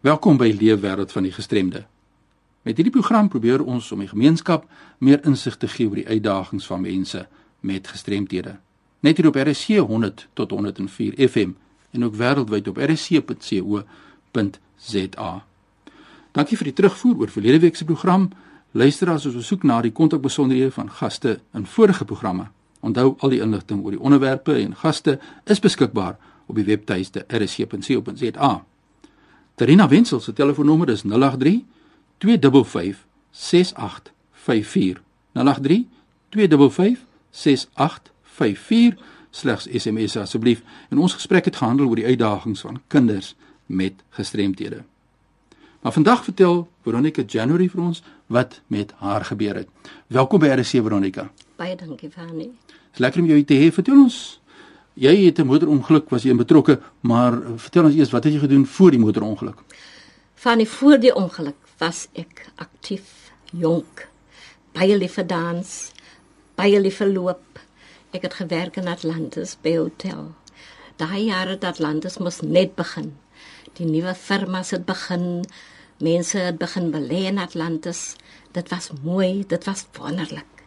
Welkom by Leefwêreld van die Gestremde. Met hierdie program probeer ons om die gemeenskap meer insig te gee oor die uitdagings van mense met gestremthede. Net hier op RSC 100 tot 104 FM en ook wêreldwyd op rsc.co.za. Dankie vir die terugvoer oor verlede week se program. Luister as ons soek na die kontakbesonderhede van gaste in vorige programme. Onthou al die inligting oor die onderwerpe en gaste is beskikbaar op die webtuiste rsc.co.za. Terina Wenzel se telefoonnommer is 083 255 6854. 083 255 6854 slegs SMS asseblief. En ons gesprek het gehandel oor die uitdagings van kinders met gestremthede. Maar vandag vertel Veronica January vir ons wat met haar gebeur het. Welkom by RC Veronica. Baie dankie Fanny. Dis lekker om jou te hê. Vertel ons Jy het 'n motorongeluk was jy betrokke, maar vertel ons eers wat het jy gedoen voor die motorongeluk? Van die voor die ongeluk was ek aktief, jonk, baie lief vir dans, baie lief vir loop. Ek het gewerk in Atlantis by hotel. Daai jare dat Atlantis mos net begin. Die nuwe firmas het begin, mense het begin belê in Atlantis. Dit was mooi, dit was wonderlik.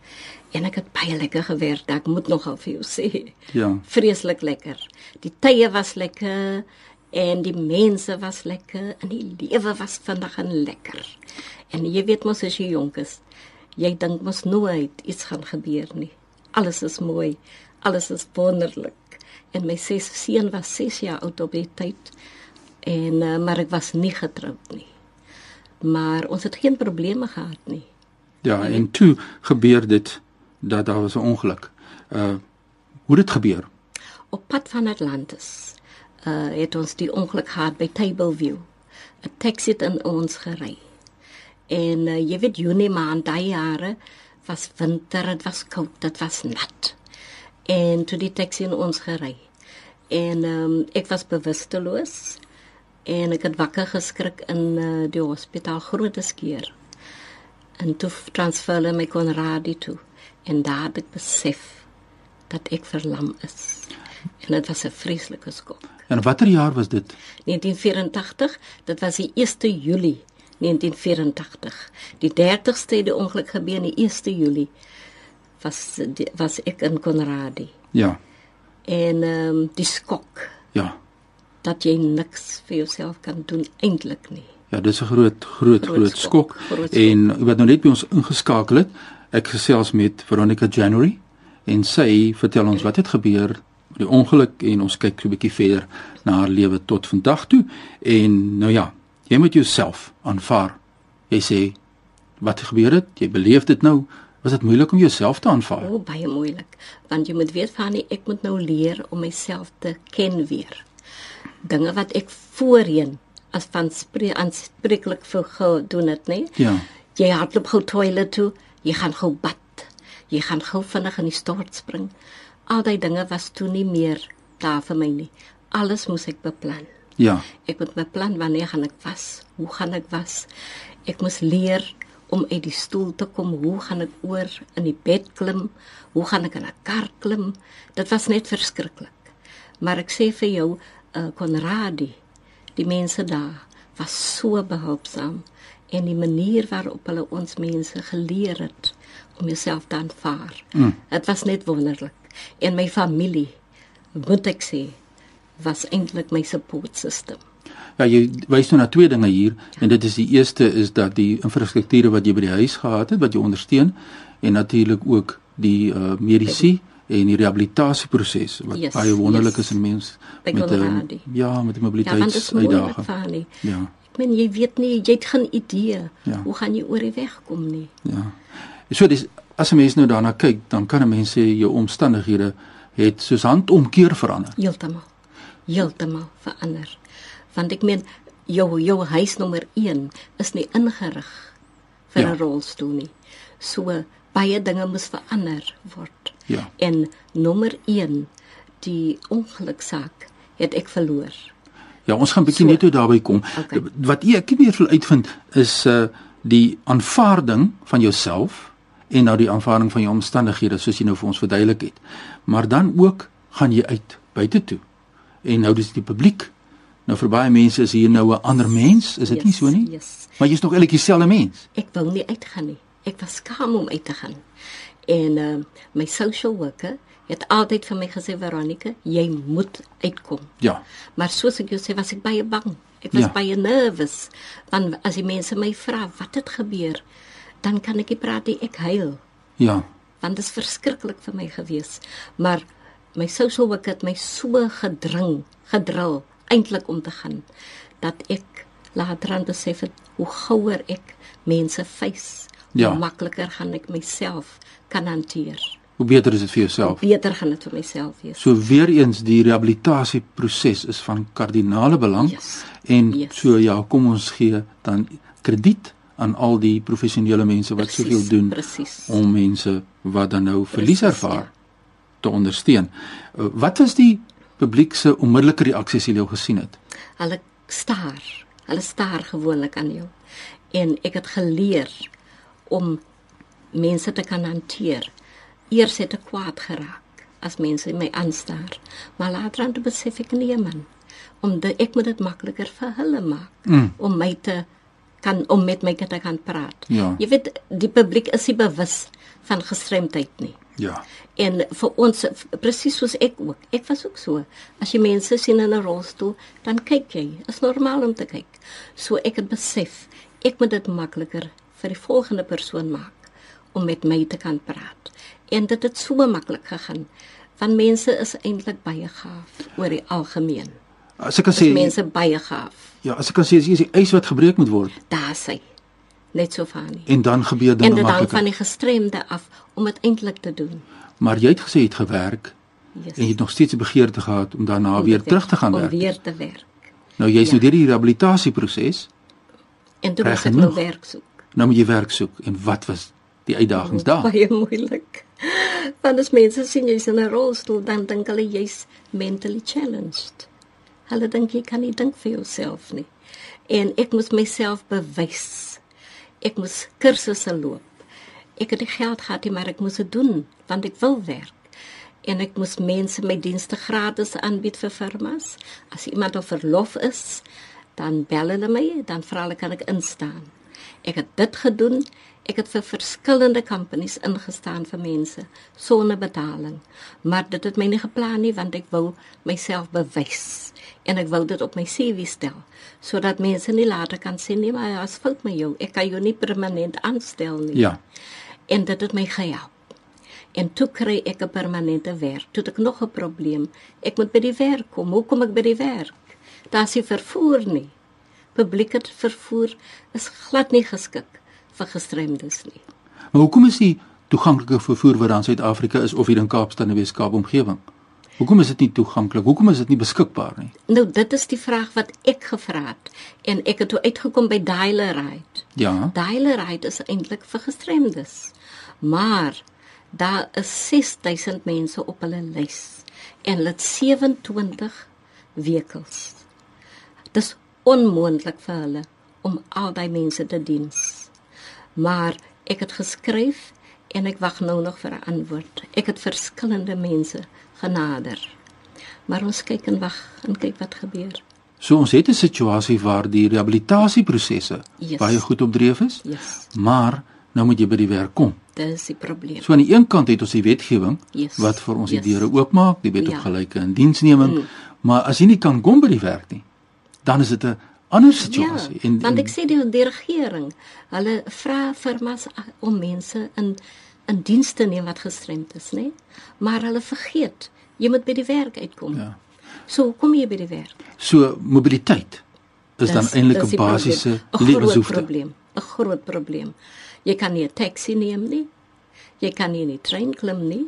En ek het baie lekker gewerk, ek moet nogal vir jou sê. Ja. Vreeslik lekker. Die tye was lekker en die mense was lekker en die lewe was vinnig en lekker. En jy weet mos as jy jonk is, jy dink mos nooit iets gaan gebeur nie. Alles is mooi, alles is wonderlik. En my ses seun was 6 jaar oud op die tyd en uh, maar ek was nie getroud nie. Maar ons het geen probleme gehad nie. Ja, en toe gebeur dit dat daar was 'n ongeluk. Uh hoe dit gebeur? Op pad van Atlantis. Uh het ons die ongeluk gehad by Tableview. 'n Taxi het in ons gery. En uh, jy weet Junie maand daai jare was winter, dit was koud, dit was nat. En toe die taxi in ons gery. En um, ek was bewusteloos en ek het wakker geskrik in uh, die hospitaal Grooteskier. En toe transfer hulle my Konradi toe en daar het ek besef dat ek verlam is. En dit was 'n vreeslike skok. En watter jaar was dit? 1984. Dit was die 1 Julie 1984. Die 30ste die ongeluk gebeur in die 1 Julie was die, was ek in Konradi. Ja. En ehm um, die skok. Ja. Dat jy niks vir jouself kan doen eintlik nie. Ja, dis 'n groot groot groot, groot skok. skok. Groot skok. En wat nou net by ons ingeskakel het, Ek gesels met Veronica January en sy vertel ons wat het gebeur die ongeluk en ons kyk so 'n bietjie verder na haar lewe tot vandag toe en nou ja, jy moet jouself aanvaar. Jy sê wat gebeur het? Jy beleef dit nou. Was dit moeilik om jouself te aanvaar? O, oh, baie moeilik. Want jy moet weet van ek moet nou leer om myself te ken weer. Dinge wat ek voorheen as van spree aanspreeklik vir gedoen het, nê? Ja. Jy hardloop gou toilet toe jy gaan gou bad. Jy gaan gou vinnig in die stort spring. Al daai dinge was toe nie meer daar vir my nie. Alles moes ek beplan. Ja. Ek moet beplan wanneer gaan ek was? Hoe gaan ek was? Ek moes leer om uit die stoel te kom. Hoe gaan ek oor in die bed klim? Hoe gaan ek in 'n kar klim? Dit was net verskriklik. Maar ek sê vir jou, uh, Konradi, die mense daar was so behulpsaam en die manier waarop hulle ons mense geleer het om jouself te aanvaar. Mm. Dit was net wonderlik. En my familie, moet ek sê, was eintlik my support system. Ja, jy wys nou na twee dinge hier ja. en dit is die eerste is dat die infrastrukture wat jy by die huis gehad het wat jy ondersteun en natuurlik ook die uh, mediese en die rehabilitasieproses wat yes, baie wonderlik yes. is in mens met 'n ja, met 'n mobiliteitsuitdaging. Ja men jy weet nie jy het geen idee ja. hoe gaan jy oor die weg kom nie. Ja. So dis as 'n mens nou daarna kyk, dan kan 'n mens sê jou omstandighede het soos handomkeer verander. Heeltemal. Heeltemal verander. Want ek meen jou jou huis nommer 1 is nie ingerig vir ja. 'n rolstoel nie. So baie dinge moet verander word. Ja. En nommer 1 die ongeluksaak het ek verloor. Ja, ons gaan bietjie so, net toe daarby kom. Okay. Wat ek meer wil uitvind is uh die aanvaarding van jouself en nou die aanvaarding van jou omstandighede soos jy nou vir ons verduidelik het. Maar dan ook gaan jy uit buite toe. En nou dis die publiek Nou vir baie mense is hier nou 'n ander mens, is dit Yes, nie so nie? yes. Maar jy's nog eintlik dieselfde mens. Ek wou nie uitgaan nie. Ek was skaam om uit te gaan. En uh my social worker het altyd vir my gesê Veronica, jy moet uitkom. Ja. Maar soos ek jou sê, was ek baie bang. Ek was Ja. baie nervous. Want as die mense my vra wat het gebeur, dan kan ek nie praat nie, ek huil. Ja. Want dit is verskriklik vir my gewees. Maar my social worker het my so gedring, gedrul eintlik om te gaan dat ek later aan besef het hoe gouer ek mense face, Ja. hoe makliker gaan ek myself kan hanteer. Hoe beter is dit vir jouself? Beter gaan dit vir myself wees. So weer eens die rehabilitasieproses is van kardinale belang Yes. en Yes. so ja, kom ons gee dan krediet aan al die professionele mense wat Presies, soveel doen presies. om mense wat dan nou verlies Presies, ervaar ja. te ondersteun. Uh, Wat was die publiek se onmiddellike reaksie as jy jou gesien het? Hulle staar. Hulle staar gewoonlik aan jou. En ek het geleer om mense te kan hanteer. Eers het ek kwaad geraak as mense my aanstaar, maar later aan toe besef ek nee man, om de, ek moet dit makliker vir hulle maak Mm. om my te kan om met my te kan praat. Ja. Jy weet die publiek is nie bewus van gestremdheid nie. Ja. En vir ons presies soos ek ook. Ek was ook so. As jy mense sien in 'n rolstoel, dan kyk jy. Is normaal om te kyk. So ek het besef, ek moet dit makliker vir die volgende persoon maak om met my te kan praat. En dit het so maklik gegaan. Want mense is eintlik baie gaaf oor die algemeen. As ek kan sê mense baie gaaf. ja, as ek kan sê is die ys wat gebreek moet word Daar sê. Net so van nie. en dan gebeur En dinge dit hang van makliker. die gestremde af om dit eintlik te doen. Maar jy het gesê jy het gewerk Yes. en jy het nog steeds 'n begeerte gehad om daarna Om weer te terug te gaan Om werk. weer te werk. Nou jy's Ja. nou deur die rehabilitasieproses, En toe moes ek nou werk soek. Nou moet jy werk soek en wat was die uitdagings daar? Baie moeilik. Want as mense sien jy's in 'n rolstoel, dan dink hulle jy's mentally challenged. Hulle dink jy kan nie dink vir jouself nie. En ek moes myself bewys. Ek moes kursusse loop. Ek het die geld gehad, maar ek moes dit doen want ek wil werk. En ek moes mense my dienste gratis aanbied vir firmas. As iemand op verlof is, dan bel hulle my, dan vra hulle kan ek instaan. Ek het dit gedoen. Ek het vir verskillende companies ingestaan vir mense sonder betaling. Maar dit het my nie geplan nie want ek wou myself bewys en ek wou dit op my CV stel sodat mense nie later kan sê nee maar as fout met jou, ek kan jou nie permanent aanstel nie. Ja. En dit het my gehelp. En toe kry ek 'n permanente werk. Toe het ek nog 'n probleem. Ek moet by die werk kom. Hoe kom ek by die werk? Daar's nie vervoer nie. Publieke vervoer is glad nie geskik vir gestremdes nie. Maar hoekom is die toeganklike vervoer wat daar in Suid-Afrika is of hier in Kaapstad en Weskaap omgewing? Hoekom is dit nie toeganklik? Hoekom is dit nie beskikbaar nie? Nou dit is die vraag wat ek gevra het en ek het toe uitgekom by Dialerite. Ja. Dialerite is eintlik vir gestremdes. Maar daar is 6000 mense op hulle lys en hulle het 27 wekels. Dis onmoontlik vir hulle om al daai mense te diens. Maar ek het geskryf en ek wag nou nog vir 'n antwoord. Ek het verskillende mense genader. Maar ons kyk en wag en kyk wat gebeur. So ons het 'n situasie waar die rehabilitasieprosesse Yes. baie goed op dreef is, Yes, maar nou moet jy by die werk kom. dit is die probleem. So aan die een kant het ons die wetgewing Yes. wat vir ons die Yes. deure oopmaak, die wet op Ja. gelyke indiensneming, maar as jy nie kan kom by die werk nie, dan is dit 'n ander situasie. Ja, want ek sê die, die regering, hulle vra firmas om mense in in diens te neem wat gestremd is, nê? Maar hulle vergeet, jy moet by die werk uitkom. Ja. So kom jy by die werk? So mobiliteit is dan eintlik 'n basiese probleem. 'n groot probleem, 'n groot probleem. Jy kan nie 'n taxi neem nie. Jy kan nie in die trein klim nie.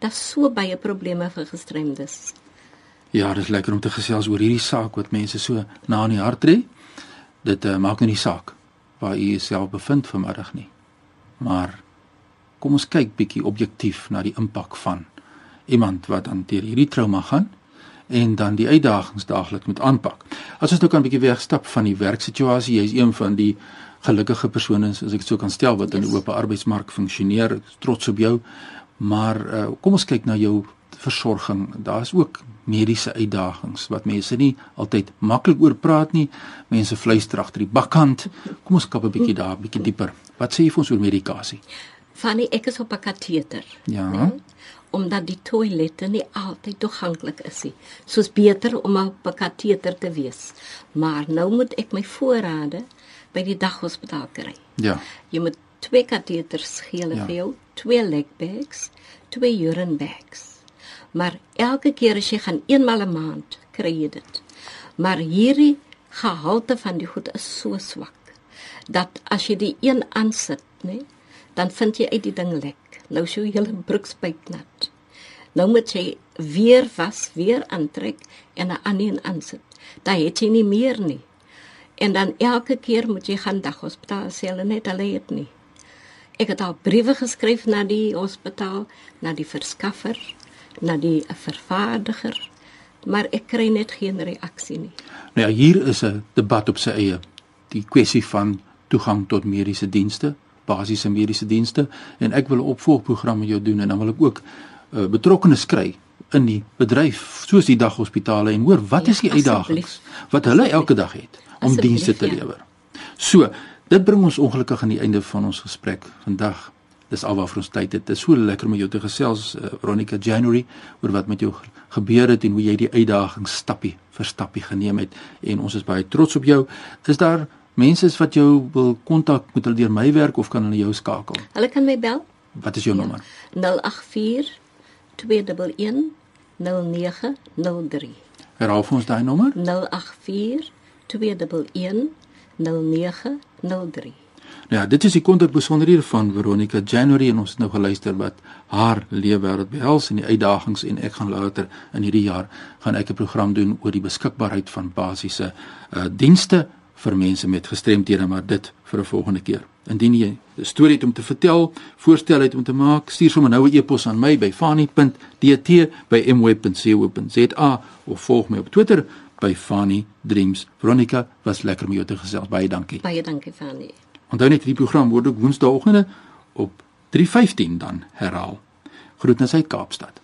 Daar's so baie probleme vir gestremdes. Ja, dis lekker om te gesels oor hierdie saak wat mense so na in die hart tree. Dit uh, maak nou nie saak waar u jouself bevind vanmiddag nie. Maar kom ons kyk bietjie objektief na die impak van iemand wat aan deur hierdie trauma gaan en dan die uitdagings daagliks moet aanpak. As ons nou kan bietjie wegstap van die werksituasie, jy's een van die gelukkige persone as ek dit so kan stel wat in die Yes. oop arbeidsmark funksioneer. Is trots op jou. Maar uh, kom ons kyk na jou versorging. Daar's ook mediese uitdagings wat mense nie altyd maklik oor praat nie. Mense fluister agter die bakkant. Kom ons kap 'n bietjie daar, bietjie dieper. Wat sê jy vir ons oor medikasie? Fanny, ek is op 'n kateter. Ja. Nee? Omdat die toilette nie altyd toeganklik is nie. Soos beter om op 'n kateter te wees. Maar nou moet ek my voorrade by die daghospitaal kry. Ja. Jy moet twee kateters gee hulle Ja. vir jou, twee leg bags, twee urine bags. Maar elke keer as jy gaan eenmal 'n maand, kry jy dit. Maar hierdie gehalte van die goed is so swak dat as jy die een aansit, nê, dan vind jy uit die ding lek. Nou sou jy hele broekspyp nat. Nou moet jy weer was, weer aantrek en 'n ander een aansit. Daai het jy nie meer nie. En dan elke keer moet jy gaan daghospitaal sê hulle net hulle het nie. Ek het al briewe geskryf na die hospitaal, na die verskaffer, na die vervaardiger, maar ek kry net geen reaksie nie. Nou ja, hier is 'n debat op sy eie. Die kwessie van toegang tot mediese dienste, basiese mediese dienste en ek wil 'n opvolgprogram met jou doen en dan wil ek ook uh, betrokkenes kry in die bedryf soos die daghospitale en hoor wat Ja, is die uitdagings wat hulle elke dag het om dienste te ja. lewer. So, dit bring ons ongelukkig aan die einde van ons gesprek vandag. Dis alwaar vir ons tyd het. Dit is so lekker om met jou te gesels uh, Veronica January oor wat met jou ge- gebeur het en hoe jy die uitdagings stappie vir stappie geneem het en ons is baie trots op jou. Is daar mense wat jou wil kontak met hulle deur my werk of kan hulle jou skakel? Hulle kan my bel Wat is jou Ja. nommer? 084 211 0903. Herhaal vir ons daai nommer. 084 211 0903. Nou ja, dit is die kontakbesonderhede van Veronica January en ons het nou geluister wat haar leefwêreld behels en die uitdagings en ek gaan later in hierdie jaar gaan ek 'n program doen oor die beskikbaarheid van basiese uh, dienste vir mense met gestremthede, maar dit vir 'n volgende keer. Indien jy 'n storie het om te vertel, voorstel het om te maak, stuur sommer nou 'n e-pos aan my by fani.dt@mweb.co.za of volg my op Twitter by Fani Dreams. Veronica, was lekker om jou te gesels. Baie dankie. Baie dankie Fanny. Onthou net die program word ook woensdaeoggende op 3:15 dan herhaal. Groetnisse uit Kaapstad.